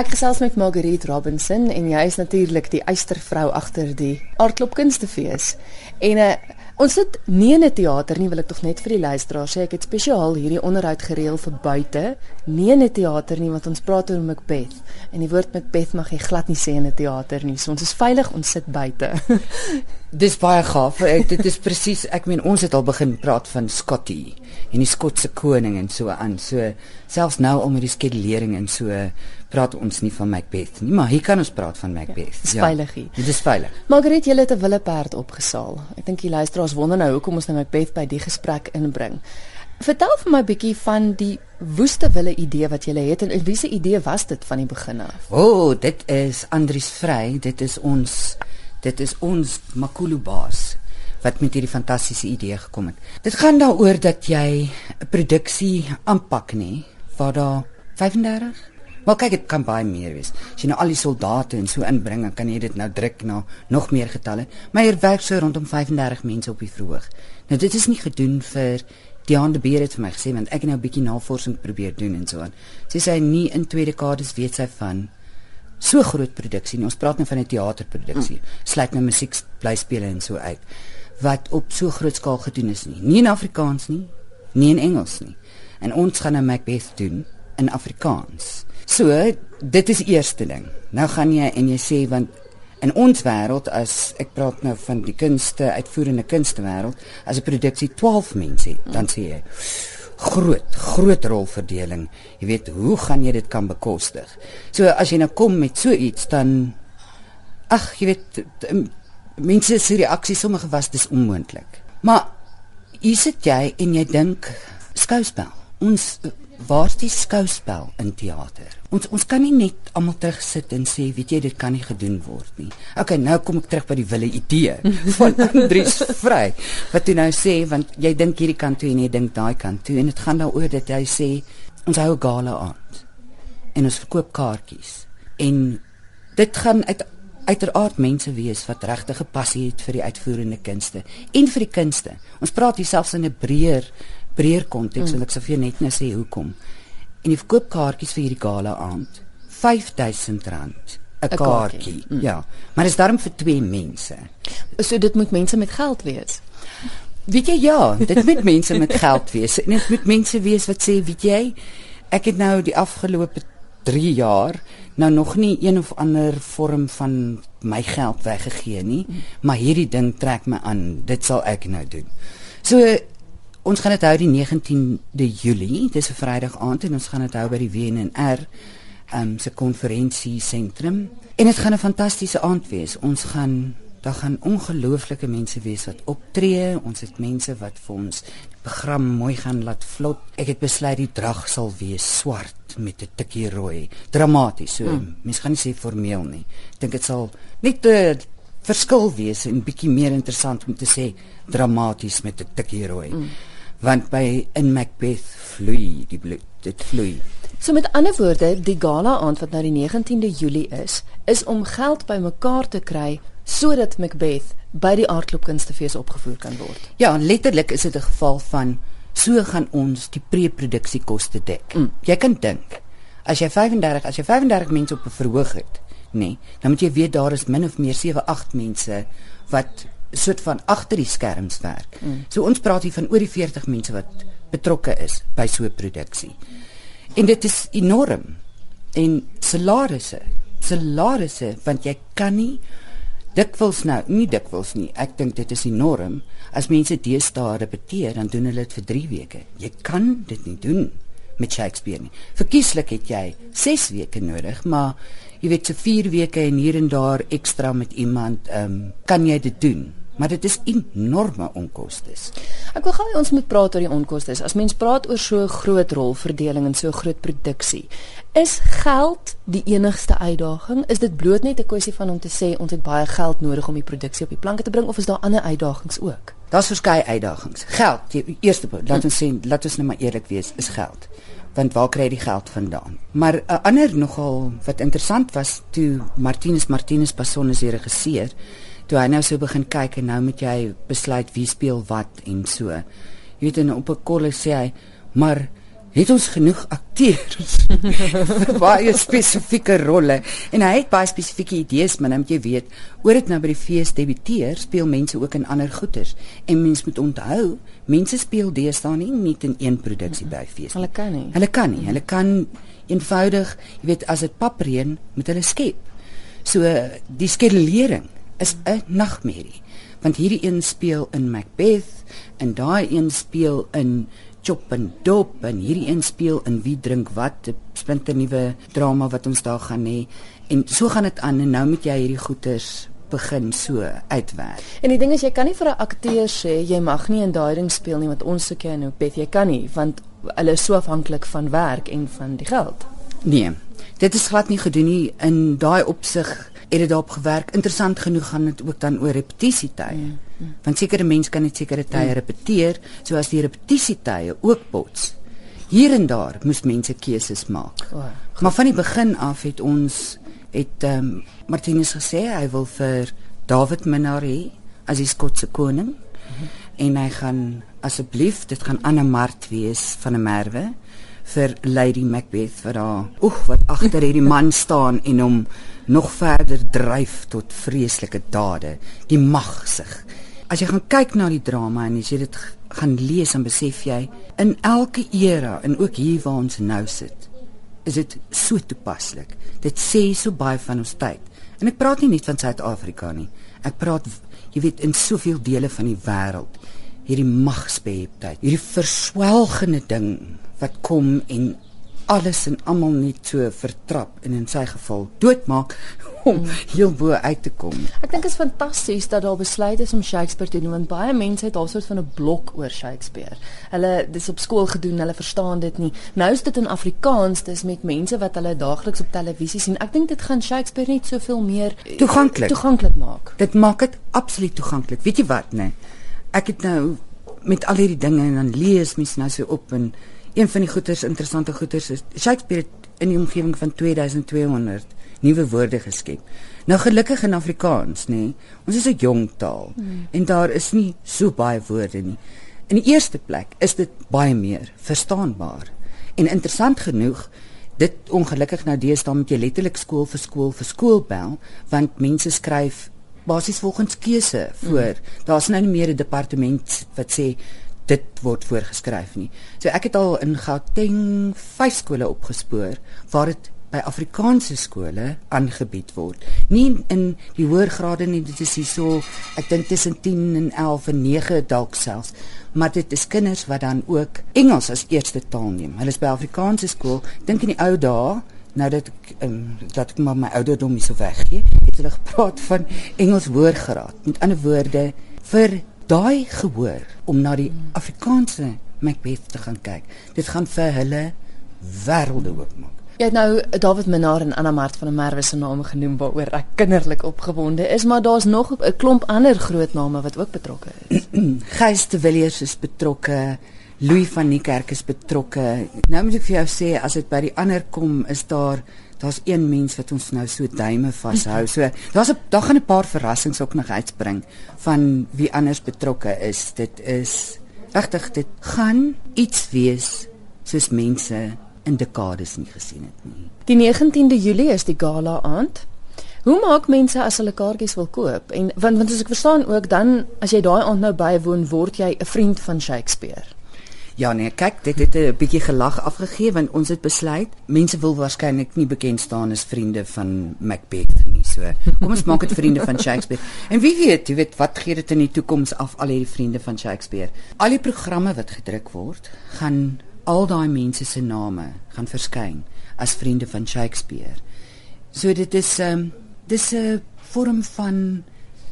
Ek gesels met Marguerite Robinson en jy is natuurlik die eystervrou agter die Aardklop Kunstefees. En uh, ons sit nie in 'n teater nie, wil ek tog net vir die luisteraars sê ek het spesiaal hierdie onderhoud gereël vir buite. Nie in 'n teater nie want ons praat oor Macbeth en die woord Macbeth mag jy glad nie sê in 'n teater nie. So ons is veilig, ons sit buite. Dis baie gaaf. Ek dit is presies, ek meen ons het al begin praat van Scotty en die Skotse koning en so aan. So selfs nou om met die skedulering en so praat ons nie van Macbeth nie, maar hier kan ons praat van Macbeth. Ja, dis ja, veilig hier. Dit is veilig. Margaret, jy het 'n willeperd opgesaal. Ek dink die luisteraars wonder nou hoekom ons nou Macbeth by die gesprek inbring. Vertel vir my 'n bietjie van die woeste wille idee wat jy het en wiese idee was dit van die begin af? O, oh, dit is Andries Vrey, dit is ons dit is ons Makulu baas wat met hierdie fantastiese idee gekom het. Dit gaan daaroor dat jy 'n produksie aanpak nê waar daar 35 Maar kyk, dit kan baie meer wees. As jy nou al die soldate en so inbring, dan kan jy dit nou druk na nog meer getalle. Maar hier werk so rondom 35 mense op die verhoog. Nou dit is nie gedoen vir Diane de Beer het vir my gesê want ek het nou 'n bietjie navorsing probeer doen en so aan. Sy sê nie in tweede dekades weet sy van so groot produksie nie. Ons praat nou van 'n teaterproduksie. Sluit nou musiek bly speel en so uit wat op so groot skaal gedoen is nie. Nie in Afrikaans nie, nie in Engels nie. En ons gaan nou Macbeth doen in Afrikaans. So, dit is eerste ding. Nou gaan jy en jy sê want in ons wêreld as ek praat nou van die kunste, uitvoerende kunste wêreld, as 'n produksie 12 mense het, dan sê jy groot, groot rolverdeling. Jy weet, hoe gaan jy dit kan bekostig? So as jy nou kom met so iets dan ag, jy weet mense se reaksie sommige was dis onmoontlik. Maar hier sit jy en jy dink skouspel. Ons waar's die skouspel in teater? Ons ons kan nie net almal terugsit en sê, weet jy, dit kan nie gedoen word nie. Okay, nou kom ek terug by die wille idee van Andries Vry. Wat jy nou sê, want jy dink hierdie kant toe en jy dink daai kant toe en dit gaan daaroor dat hy sê ons hou 'n gala aand en ons verkoop kaartjies. En dit gaan uit uiteraard mense wees wat regtig 'n passie het vir die uitvoerende kunste en vir die kunste. Ons praat hier selfs in 'n breër breër konteks mm. en ek sou vir jou net nou sê hoekom. En die verkoopkaartjies vir hierdie gala aand, R5000 'n kaartjie. Mm. Ja. Maar dit is daarom vir twee mense. So dit moet mense met geld wees. Weet jy ja, dit moet mense met geld wees. En dit moet mense wees wat sê, weet jy, ek het nou die afgelope 3 jaar nou nog nie een of ander vorm van my geld weggegee nie, maar hierdie ding trek my aan. Dit sal ek nou doen. So Ons gaan dit hou die 19de Julie, dis 'n Vrydag aand en ons gaan dit hou by die WNR um se konferensiesentrum. En dit gaan 'n fantastiese aand wees. Ons gaan daar gaan ongelooflike mense wees wat optree. Ons het mense wat vir ons die program mooi gaan laat vlot. Ek het besluit die drag sal wees swart met 'n tikkie rooi. Dramaties. So, hmm. Mense gaan nie sê formeel nie. Ek dink dit sal net 'n verskil wees en bietjie meer interessant om te sê dramaties met 'n tikkie rooi. Hmm want by in Macbeth vloei die bloed dit vloei. So met ander woorde die gala aand wat nou die 19de Julie is is om geld bymekaar te kry sodat Macbeth by die aardklopkunstefees opgevoer kan word. Ja letterlik is dit 'n geval van so gaan ons die pre-produksiekoste dek. Mm. jy kan dink as jy 35 as jy 35 mense op 'n verhoog het nee dan moet jy weet daar is min of meer 7 8 mense wat soort van agter die skerms werk. Mm. So ons praat hier van oor die 40 mense wat betrokke is by so 'n produksie. En dit is enorm. En salarisse, salarisse want jy kan nie dikwels nou, nie dikwels nie. Ek dink dit is enorm. As mense deesdae repeteer, dan doen hulle dit vir 3 weke. Jy kan dit nie doen met Shakespeare nie. Verkieslik het jy 6 weke nodig, maar jy weet so 4 weke en hier en daar ekstra met iemand, ehm um, kan jy dit doen maar dit is enorme onkoste. Ek wil gou ons moet praat oor die onkoste. As mens praat oor so 'n groot rolverdeling en so 'n groot produksie, is geld die enigste uitdaging? Is dit bloot net 'n kwessie van om te sê ons het baie geld nodig om die produksie op die planke te bring of is daar ander uitdagings ook? Daar's verskeie uitdagings. Geld, die eerste laat ons sê, laat ons net maar eerlik wees, is geld. Want waar kry jy die geld vandaan? Maar 'n ander nogal wat interessant was toe Martinus Martinus Passon is die regisseur toe hy nou so begin kyk en nou moet jy besluit wie speel wat en so. Jy weet en op 'n kolle sê hy, maar het ons genoeg akteurs vir baie spesifieke rolle? En hy het baie spesifieke idees maar nou moet jy weet oor dit nou by die fees debuteer speel mense ook in ander goeters en mense moet onthou mense speel deesdae nie net in een produksie by fees hulle kan nie. Hulle kan nie. Hulle kan eenvoudig jy weet as dit papreën moet hulle skep. So die skedulering is 'n nagmerrie want hierdie een speel in Macbeth en daai een speel in Chop en Dop en hierdie een speel in Wie drink wat 'n splinter nuwe drama wat ons daar gaan hê en so gaan dit aan en nou moet jy hierdie goeters begin so uitwerk. En die ding is jy kan nie vir 'n akteur sê jy mag nie in daai ding speel nie want ons soek jou in Macbeth jy kan nie want hulle is so afhanklik van werk en van die geld. Nee. Dit is glad nie gedoen nie in daai opsig het dit daarop gewerk. Interessant genoeg gaan dit ook dan oor repetisietye. Mm, mm. Want sekere mense kan net sekere tye mm. repeteer, so as die repetisietye ook bots. Hier en daar moes mense keuses maak. Oh, maar van die begin af het ons het ehm um, Martinus gesê hy wil vir David Minnar hê as die Skotse koning. Mm -hmm. En hy gaan asseblief, dit gaan Anna Mart wees van 'n merwe vir Lady Macbeth wat daar oeg wat agter hierdie man staan en hom nog verder dryf tot vreeslike dade, die magsig. As jy gaan kyk na die drama en as jy dit gaan lees en besef jy in elke era en ook hier waar ons nou sit, is dit so toepaslik. Dit sê so baie van ons tyd. En ek praat nie net van Suid-Afrika nie. Ek praat jy weet in soveel dele van die wêreld hierdie magsbeheptheid, hierdie verswelgende ding wat kom en alles en almal net so vertrap en in sy geval doodmaak om heel bo uit te kom. Ek dink dit is fantasties dat daar besluit is om Shakespeare te doen want baie mense het alsoos van 'n blok oor Shakespeare. Hulle dis op skool gedoen, hulle verstaan dit nie. Nou is dit in Afrikaans, dis met mense wat hulle daagliks op televisie sien. Ek dink dit gaan Shakespeare net soveel meer toeganklik toeganklik maak. Dit maak dit absoluut toeganklik. Weet jy wat, nee? Ek het nou met al hierdie dinge en dan lees mens nou so op en een van die goeters interessante goeters is Shakespeare in die omgewing van 2200 nuwe woorde geskep. Nou gelukkig in Afrikaans, nê. Nee, ons is 'n jong taal hmm. en daar is nie so baie woorde nie. In die eerste plek is dit baie meer verstaanbaar. En interessant genoeg, dit ongelukkig nou deesdae moet jy letterlik skool vir skool vir skool bel want mense skryf basies volgens keuse voor. Hmm. Daar's nou nie meer 'n departement wat sê dit word voorgeskryf nie. So ek het al in Gauteng vyf skole opgespoor waar dit by Afrikaanse skole aangebied word. Nie in die hoër grade nie, dit is hierso ek dink tussen 10 en 11 en 9 dalk selfs, maar dit is kinders wat dan ook Engels as eerste taal neem. Hulle is by Afrikaanse skool, dink in die ou dae Nou dat ek um, dat ek maar my ouderdom hier so weggee, het hulle gepraat van Engels hoërgraad. Met ander woorde vir daai gehoor om na die Afrikaanse Macbeth te gaan kyk. Dit gaan vir hulle wêrelde oopmaak. Jy het nou David Minnar en Anna Mart van der Merwe se name genoem waaroor ek kinderlik opgewonde is, maar daar's nog 'n klomp ander groot name wat ook betrokke is. Gys de Villiers is betrokke. Louis van Niekerk is betrokke. Nou moet ek vir jou sê as dit by die ander kom, is daar daar's een mens wat ons nou so duime vashou. So daar's 'n daar gaan 'n paar verrassings ook nog uitspring van wie anders betrokke is. Dit is regtig dit gaan iets wees soos mense in dekades nie gesien het nie. Die 19de Julie is die gala aand. Hoe maak mense as hulle kaartjies wil koop? En want want as ek verstaan ook dan as jy daai aand nou bywoon, word jy 'n vriend van Shakespeare. Ja nee, kyk, dit het 'n bietjie gelag afgegee want ons het besluit mense wil waarskynlik nie bekend staan as vriende van Macbeth nie. So, kom ons maak dit vriende van Shakespeare. En wie weet, jy weet wat gee dit in die toekoms af al hierdie vriende van Shakespeare. Al die programme wat gedruk word, gaan al daai mense se name gaan verskyn as vriende van Shakespeare. So dit is 'n um, ehm, dis 'n vorm van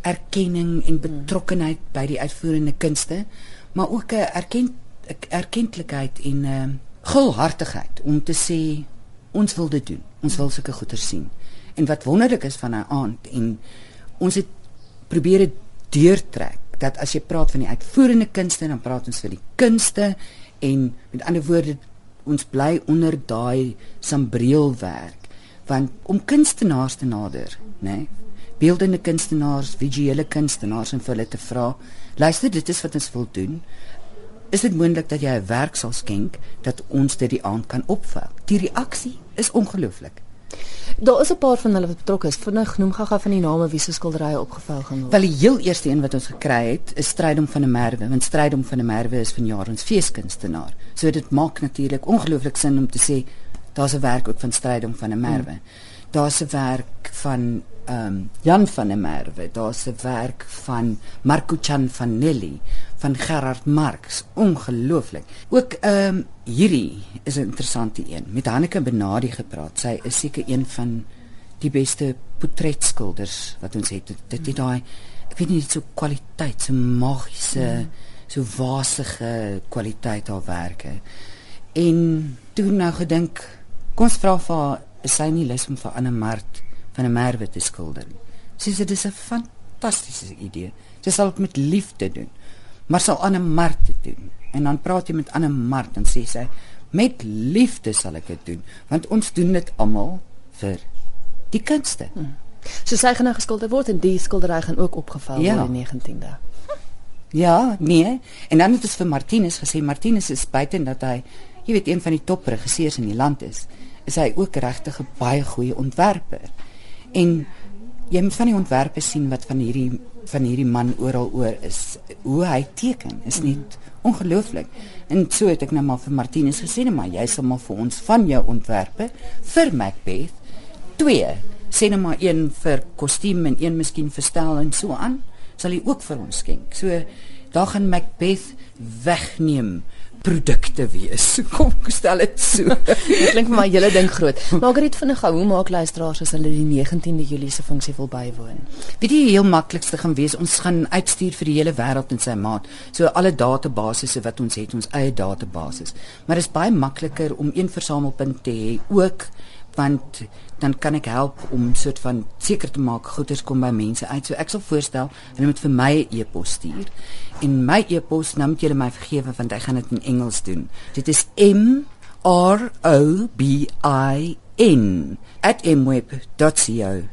erkenning en betrokkenheid by die uitvoerende kunste, maar ook 'n erkenning erkenklikheid en uh, gulhartigheid om te sê ons wil dit doen. Ons wil sulke goeie sien. En wat wonderlik is van 'n aand en ons het probeer dit deurtrek dat as jy praat van die uitvoerende kunste dan praat ons vir die kunste en met ander woorde ons bly onder daai sambreelwerk want om kunstenaars te nader, né? Nee, beeldende kunstenaars, visuele kunstenaars en vir hulle te vra, luister dit is wat ons wil doen is dit moontlik dat jy 'n werk sal skenk dat ons dit die aand kan opvul. Die reaksie is ongelooflik. Daar is 'n paar van hulle wat betrokke is. Vinnig noem gaga van die name wie se skilderye opgevou gaan word. Wel die heel eerste een wat ons gekry het, is Strydom van der Merwe, want Strydom van der Merwe is van jare ons feeskunstenaar. So dit maak natuurlik ongelooflik sin om te sê daar's 'n werk ook van Strydom van der Merwe. Hmm. Daar's 'n werk van ehm um, Jan van der Merwe, daar's 'n werk van Marco Chan van Nelly, van Gerard Marx, ongelooflik. Ook ehm um, hierdie is 'n interessante een. Met Hanneke Benadi gepraat. Sy is seker een van die beste portretskilders wat ons het. Dit het daai ek weet nie so kwaliteit, so magiese, mm. so wasige kwaliteit haar werke. En toe nou gedink, kom ons vra vir haar, is sy nie lus om vir Anne Mart van 'n merwe te skilder nie. Sy sê dit is 'n fantastiese idee. Sy sal dit met liefde doen. Maar sal Anne Mart dit doen. En dan praat jy met Anne Mart en sê sy met liefde sal ek dit doen want ons doen dit almal vir die kunste. Hmm. So sy gaan nou geskilder word en die skildery gaan ook opgevou ja. word in 19de. Ja, nee. En dan het ons vir Martinus gesê Martinus is buiten dat hy, jy weet, een van die top regisseurs in die land is, is hy ook regtig 'n baie goeie ontwerper. En jy moet van die ontwerpe sien wat van hierdie van hierdie man oral oor is. Hoe hy teken is nie ongelooflik. En so het ek nou maar vir Martinus gesê, nee, maar jy sal maar vir ons van jou ontwerpe vir Macbeth 2 sê net maar een vir kostuum en een miskien vir stel en so aan sal hy ook vir ons skenk. So daar gaan Macbeth wegneem produkte wees. Kom stel dit so. dit klink vir my julle ding groot. Margaret vinnig gou, hoe maak luisteraars as hulle die 19de Julie se funksie wil bywoon? Weet jy heel maklikste gaan wees ons gaan uitstuur vir die hele wêreld in sy maat. So alle databasisse wat ons het, ons eie databasis. Maar dit is baie makliker om een versamelpunt te hê ook want dan kan ek help om soort van seker te maak goeders kom by mense uit. So ek sal voorstel hulle moet vir my 'n e e-pos stuur. En my e-pos, nou moet julle my vergewe want ek gaan dit in Engels doen. Dit is M R O B I N @mweb.co.za.